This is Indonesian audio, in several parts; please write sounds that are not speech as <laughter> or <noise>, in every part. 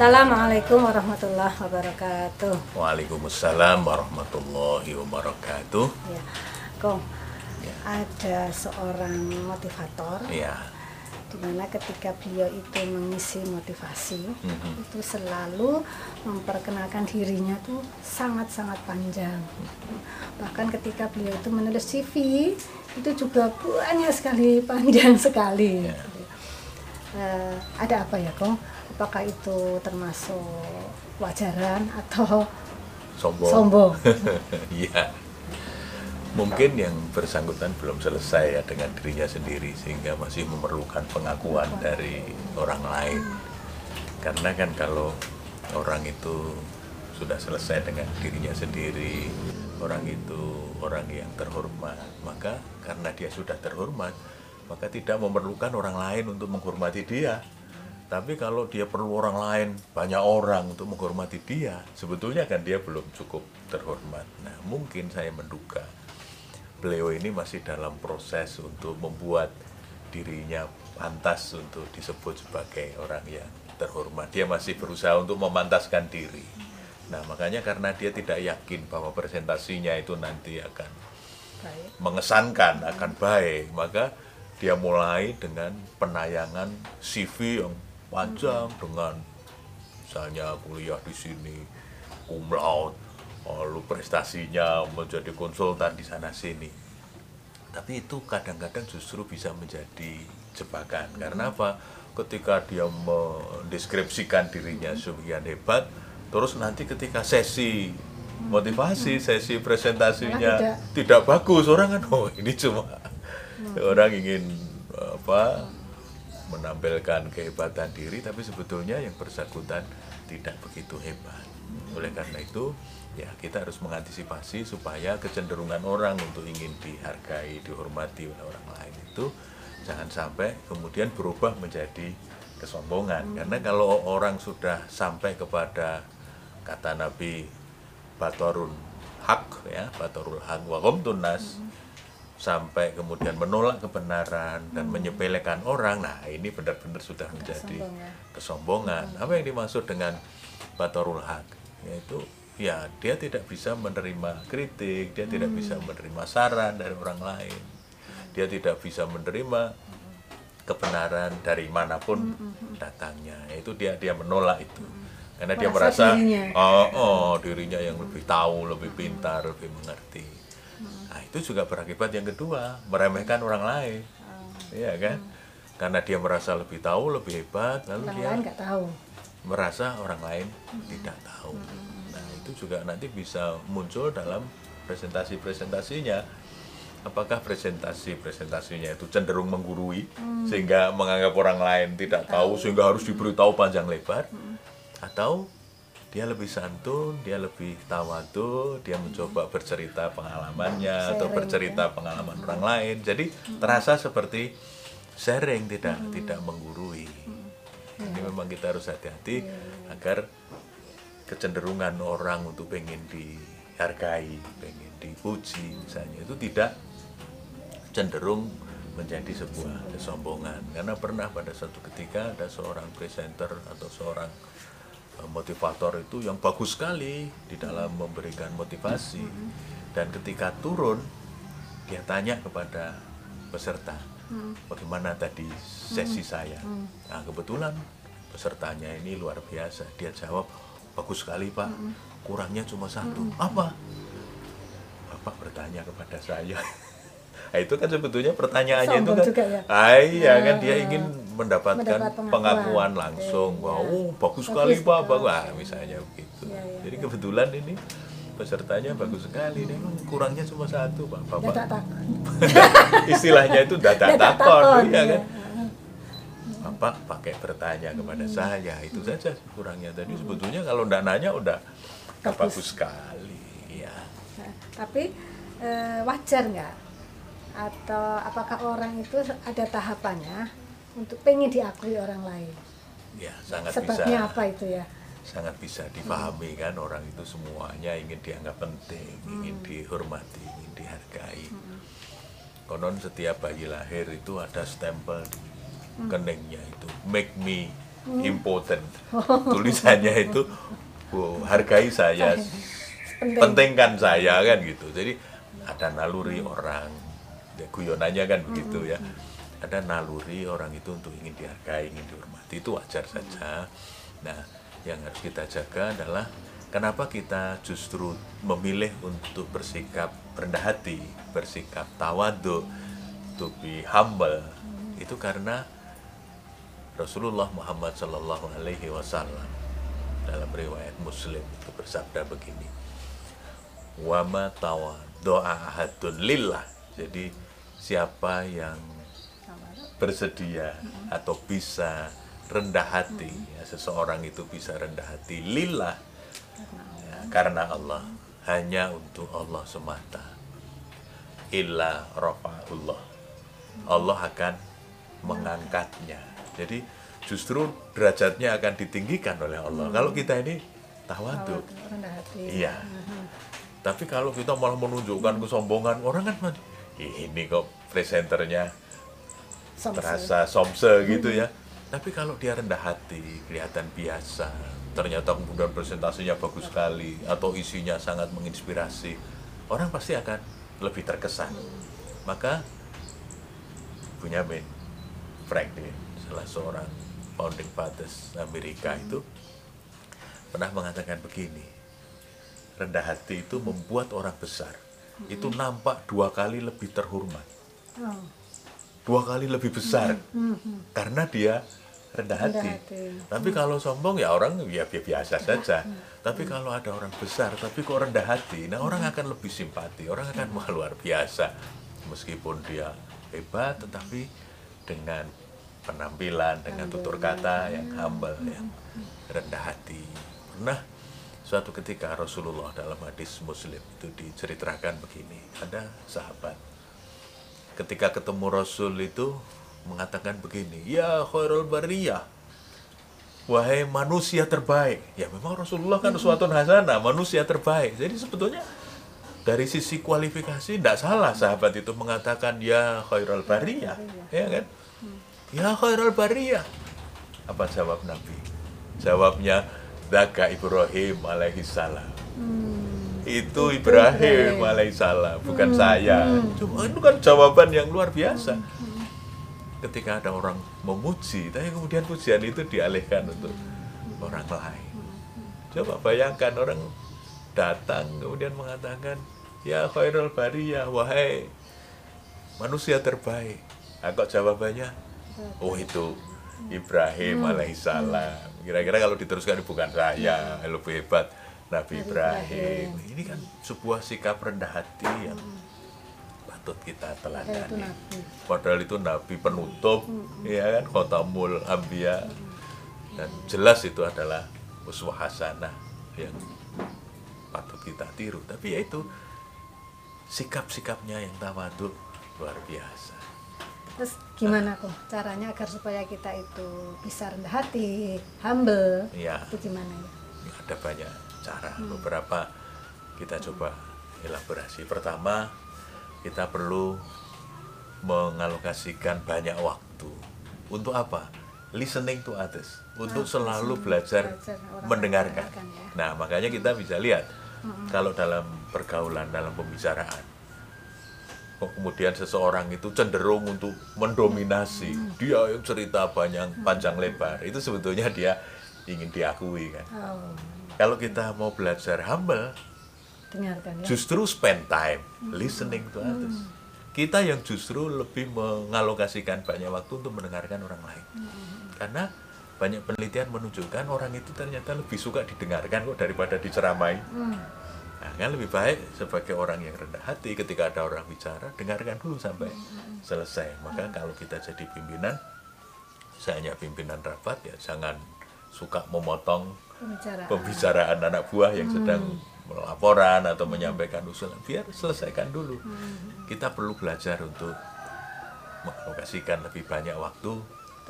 Assalamualaikum warahmatullahi wabarakatuh. Waalaikumsalam warahmatullahi wabarakatuh. Ya, Kong, Ya. ada seorang motivator Ya, di mana ketika beliau itu mengisi motivasi Mhm. itu selalu memperkenalkan dirinya tuh sangat-sangat panjang. Bahkan ketika beliau itu menulis CV itu juga banyak sekali panjang sekali. Ya. Eh, ada apa ya, Kong? Apakah itu termasuk wajaran atau sombong. sombong? <laughs> Iya. Mungkin yang bersangkutan belum selesai ya dengan dirinya sendiri sehingga masih memerlukan pengakuan dari orang lain. Karena kan kalau orang itu sudah selesai dengan dirinya sendiri, orang itu orang yang terhormat, maka karena dia sudah terhormat, maka tidak memerlukan orang lain untuk menghormati dia. Tapi kalau dia perlu orang lain, banyak orang untuk menghormati dia, sebetulnya kan dia belum cukup terhormat. Nah, mungkin saya menduga beliau ini masih dalam proses untuk membuat dirinya pantas untuk disebut sebagai orang yang terhormat. Dia masih berusaha untuk memantaskan diri. Nah, makanya karena dia tidak yakin bahwa presentasinya itu nanti akan Baik. mengesankan, akan baik, maka dia mulai dengan penayangan CV yang panjang dengan misalnya kuliah di sini, cum laude, lalu prestasinya menjadi konsultan di sana sini. Tapi itu kadang-kadang justru bisa menjadi jebakan. Karena apa? Ketika dia mendeskripsikan dirinya sebagian hebat, terus nanti ketika sesi motivasi, sesi presentasinya Malah tidak. bagus, orang kan oh ini cuma orang ingin apa menampilkan kehebatan diri tapi sebetulnya yang bersangkutan tidak begitu hebat. Oleh karena itu, ya kita harus mengantisipasi supaya kecenderungan orang untuk ingin dihargai, dihormati oleh orang lain itu jangan sampai kemudian berubah menjadi kesombongan. Karena kalau orang sudah sampai kepada kata Nabi batorun hak ya, batorul hak wa tunas sampai kemudian menolak kebenaran dan menyepelekan orang. Nah, ini benar-benar sudah menjadi Sombong kesombongan. Apa yang dimaksud dengan batorul hak? Yaitu ya dia tidak bisa menerima kritik, dia tidak bisa menerima saran dari orang lain. Dia tidak bisa menerima kebenaran dari mana pun datangnya. Itu dia dia menolak itu. Karena dia Merasa merasa dirinya. oh, oh dirinya yang lebih tahu, lebih pintar, lebih mengerti. Itu juga berakibat yang kedua, meremehkan orang lain. Iya kan? Karena dia merasa lebih tahu, lebih hebat, lalu Orang dia lain nggak tahu. merasa orang lain tidak tahu. Nah, itu juga nanti bisa muncul dalam presentasi-presentasinya. Apakah presentasi-presentasinya itu cenderung menggurui sehingga menganggap orang lain tidak tahu sehingga harus diberitahu panjang lebar atau dia lebih santun, dia lebih tawadu, dia mencoba bercerita pengalamannya atau Sharing, bercerita pengalaman orang lain. Jadi terasa seperti sharing tidak tidak menggurui. Jadi memang kita harus hati-hati agar kecenderungan orang untuk pengen dihargai, pengen dipuji misalnya itu tidak cenderung menjadi sebuah. kesombongan. Karena pernah pada suatu ketika ada seorang presenter atau seorang motivator itu yang bagus sekali di dalam memberikan motivasi. Dan ketika turun dia tanya kepada peserta bagaimana tadi sesi saya? Nah kebetulan pesertanya ini luar biasa. Dia jawab bagus sekali pak. Kurangnya cuma satu. Apa? Bapak bertanya kepada saya. <laughs> Nah, itu kan sebetulnya pertanyaannya itu Sombong kan. juga ya? ah, iya kan dia Ah. ingin mendapatkan Mendapat pengakuan. pengakuan langsung. Iya. wah oh, bagus Bagus, sekali pak. Bagus. Ah, misalnya begitu. Iya, iya, jadi iya. kebetulan ini pesertanya bagus sekali. Nih "Hmm, kurangnya cuma satu pak. Ya bapak <laughs> istilahnya itu Dadak takon iya iya. kan? Bapak pakai bertanya kepada saya itu saja kurangnya tadi. Sebetulnya kalau ndak nanya udah Bagus. bagus sekali ya Nah, tapi eh, wajar nggak? Atau apakah orang itu ada tahapannya untuk pengen diakui orang lain? ya sangat Sebabnya bisa. apa itu ya? sangat bisa dipahami kan orang itu semuanya ingin dianggap penting ingin dihormati ingin dihargai. Konon setiap bayi lahir itu ada stempel di keningnya itu. Make me impotent <laughs> tulisannya itu wow, hargai saya. <laughs> Penting. pentingkan saya kan gitu. Jadi ada naluri orang. Ya, guyonannya kan begitu ya ada naluri orang itu untuk ingin dihargai ingin dihormati itu wajar saja. Nah yang harus kita jaga adalah kenapa kita justru memilih untuk bersikap rendah hati bersikap tawadu to be humble. Itu karena Rasulullah Muhammad Shallallahu Alaihi Wasallam dalam riwayat Muslim itu bersabda begini wama tawa doa ahadun lillah. Jadi siapa yang bersedia atau bisa rendah hati. Ya, seseorang itu bisa rendah hati lillah. Ya, karena Allah hanya untuk Allah semata. Illa rafa'ullah. Allah akan mengangkatnya. Jadi justru derajatnya akan ditinggikan oleh Allah. Kalau kita ini tawadu rendah hati. Iya. Tapi kalau kita malah menunjukkan kesombongan, orang kan ini kok presenternya Somse. terasa somse gitu ya. Tapi kalau dia rendah hati, kelihatan biasa, ternyata kemudian presentasinya bagus sekali atau isinya sangat menginspirasi, orang pasti akan lebih terkesan. Maka Benjamin Franklin, salah seorang founding fathers Amerika itu pernah mengatakan begini, rendah hati itu membuat orang besar. Itu nampak dua kali lebih terhormat, Oh, dua kali lebih besar karena dia rendah Rendah hati. hati. Tapi kalau sombong ya orang ya bi- biasa saja. Tapi kalau ada orang besar tapi kok rendah hati, nah orang akan lebih simpati, orang akan wah luar biasa. Meskipun dia hebat tetapi dengan penampilan, dengan tutur kata yang humble, yang rendah hati. Nah, suatu ketika Rasulullah dalam hadis Muslim itu diceritakan begini, ada sahabat ketika ketemu Rasul itu mengatakan begini, ya khairul bariyah, wahai manusia terbaik. Ya memang Rasulullah kan suatu hasanah, manusia terbaik. Jadi sebetulnya dari sisi kualifikasi tidak salah sahabat itu mengatakan ya khairul bariyah, ya kan? Ya khairul bariyah. Apa jawab Nabi? Jawabnya Daka Ibrahim alaihi salam. Itu Ibrahim alaihissalam, bukan saya. Cuma itu kan jawaban yang luar biasa. Ketika ada orang memuji, tapi kemudian pujian itu dialihkan untuk orang lain. Coba bayangkan orang datang kemudian mengatakan, Ya khairul bariyah, wahai manusia terbaik. Nah, kok jawabannya? Oh itu Ibrahim alaihissalam. Kira-kira kalau diteruskan bukan saya, lebih hebat Nabi Ibrahim. Ini kan sebuah sikap rendah hati yang patut kita teladani. Padahal itu Nabi penutup, ya kan, khotamul ambia. Dan jelas itu adalah uswah hasanah yang patut kita tiru. Tapi ya itu sikap-sikapnya yang tawadu luar biasa. terus gimana kok caranya agar supaya kita itu bisa rendah hati humble Iya. itu gimana ya Ya, ada banyak cara. Beberapa kita coba elaborasi. Pertama kita perlu mengalokasikan banyak waktu. Untuk apa? Listening to others. Untuk selalu belajar belajar mendengarkan. ya. nah makanya kita bisa lihat kalau dalam pergaulan dalam pembicaraan kemudian seseorang itu cenderung untuk mendominasi. Dia yang cerita banyak panjang lebar. Itu sebetulnya dia ingin diakui kan? Oh, kalau kita mau belajar humble, dengarkan ya justru spend time listening to others. Kita yang justru lebih mengalokasikan banyak waktu untuk mendengarkan orang lain. Karena banyak penelitian menunjukkan orang itu ternyata lebih suka didengarkan kok daripada diceramai. Nah, kan lebih baik sebagai orang yang rendah hati ketika ada orang bicara, dengarkan dulu sampai selesai. Maka kalau kita jadi pimpinan, saya hanya pimpinan rapat ya jangan suka memotong pembicaraan. pembicaraan anak buah yang sedang melaporan atau menyampaikan usulan. Biar selesaikan dulu. Kita perlu belajar untuk mengalokasikan lebih banyak waktu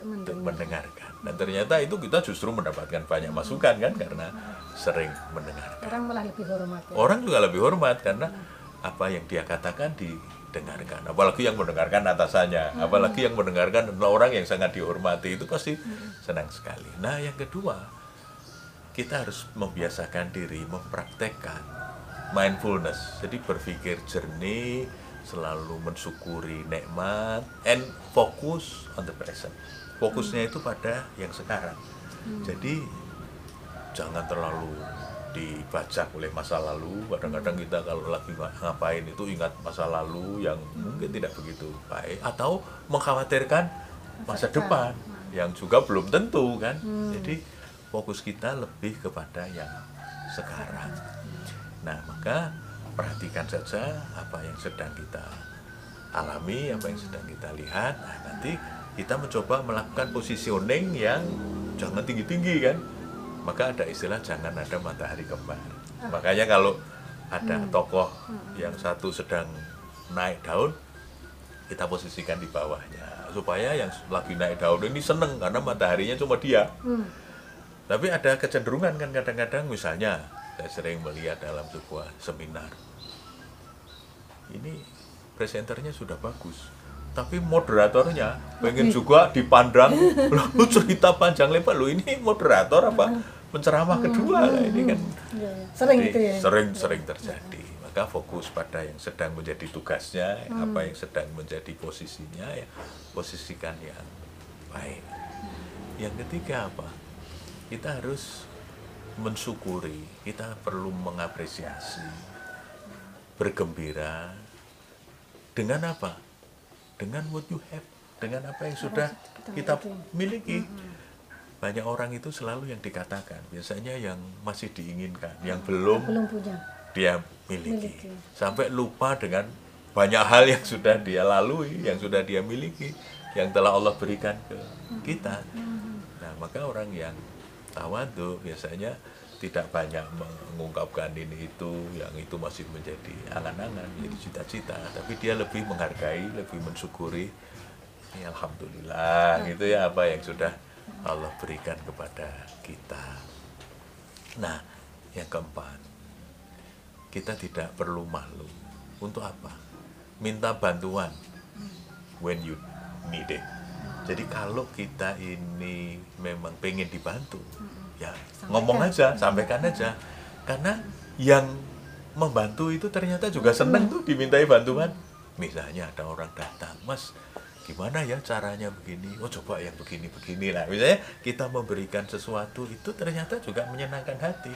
untuk untuk mendengar mendengarkan. Dan ternyata itu kita justru mendapatkan banyak masukan kan karena sering mendengarkan. Orang malah lebih hormat ya. Orang juga lebih hormat karena apa yang dia katakan didengarkan apalagi yang mendengarkan atasannya. Apalagi yang mendengarkan adalah orang yang sangat dihormati. Itu pasti senang sekali. Nah yang kedua kita harus membiasakan diri mempraktekkan mindfulness. Jadi berpikir jernih selalu mensyukuri nikmat and fokus on the present. Fokusnya itu pada yang sekarang. Jadi jangan terlalu dibajak oleh masa lalu. Kadang-kadang kita kalau lagi nga- ngapain itu ingat masa lalu yang mungkin tidak begitu baik atau mengkhawatirkan masa depan. yang juga belum tentu kan? Jadi fokus kita lebih kepada yang sekarang. Nah maka perhatikan saja apa yang sedang kita alami apa yang sedang kita lihat. Nah, nanti kita mencoba melakukan positioning yang jangan tinggi-tinggi kan maka ada istilah jangan ada matahari kembar. Makanya kalau ada tokoh yang satu sedang naik daun kita posisikan di bawahnya. Supaya yang lagi naik daun ini seneng karena mataharinya cuma dia. Hmm. tapi ada kecenderungan kan kadang-kadang misalnya saya sering melihat dalam sebuah seminar. Ini presenternya sudah bagus tapi moderatornya pengen juga dipandang lalu cerita panjang lebar lo ini moderator apa penceramah kedua Nah, ini kan Iya, iya. Sering jadi gitu ya. sering-sering terjadi maka fokus pada yang sedang menjadi tugasnya Hmm. apa yang sedang menjadi posisinya ya posisikan yang baik yang ketiga apa kita harus mensyukuri kita perlu mengapresiasi bergembira dengan apa dengan what you have dengan apa yang sudah kita miliki. miliki banyak orang itu selalu yang dikatakan biasanya yang masih diinginkan yang belum Belum punya. dia miliki. Miliki. sampai lupa dengan banyak hal yang sudah dia lalui yang sudah dia miliki yang telah Allah berikan ke kita nah maka orang yang tawadu biasanya tidak banyak mengungkapkan ini itu yang itu masih menjadi angan-angan menjadi cita-cita tapi dia lebih menghargai lebih mensyukuri ini alhamdulillah gitu ya apa yang sudah Allah berikan kepada kita nah yang keempat kita tidak perlu malu. Untuk apa? Minta bantuan when you need it. Jadi kalau kita ini memang pengen dibantu, ya ngomong aja, sampaikan aja. Karena yang membantu itu ternyata juga seneng tuh dimintai bantuan. Misalnya ada orang datang, Mas, gimana ya caranya begini? Oh coba yang begini-begini lah. Misalnya kita memberikan sesuatu itu ternyata juga menyenangkan hati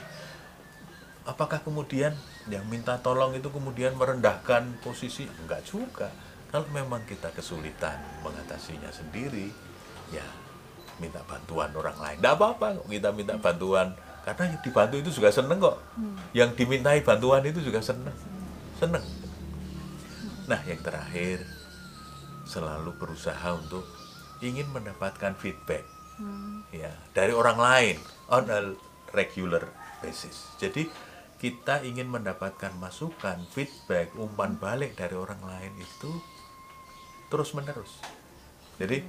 apakah kemudian yang minta tolong itu kemudian merendahkan posisi enggak juga kalau memang kita kesulitan mengatasinya sendiri ya minta bantuan orang lain. Enggak apa-apa kita minta bantuan. Karena yang dibantu itu juga seneng kok. Yang dimintai bantuan itu juga seneng. Seneng. Nah yang terakhir selalu berusaha untuk ingin mendapatkan feedback ya dari orang lain on a regular basis. Jadi kita ingin mendapatkan masukan, feedback, umpan balik dari orang lain itu terus menerus. Jadi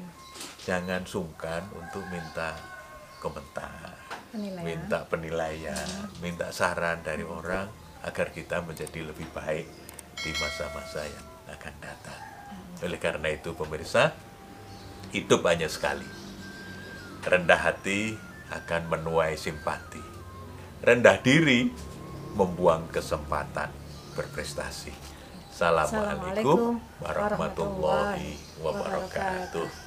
jangan sungkan untuk minta komentar, Penilaian. minta penilaian, minta saran dari orang agar kita menjadi lebih baik di masa-masa yang akan datang. Oleh karena itu pemirsa, hidup hanya sekali. Rendah hati akan menuai simpati. Rendah diri membuang kesempatan berprestasi. Assalamualaikum warahmatullahi wabarakatuh.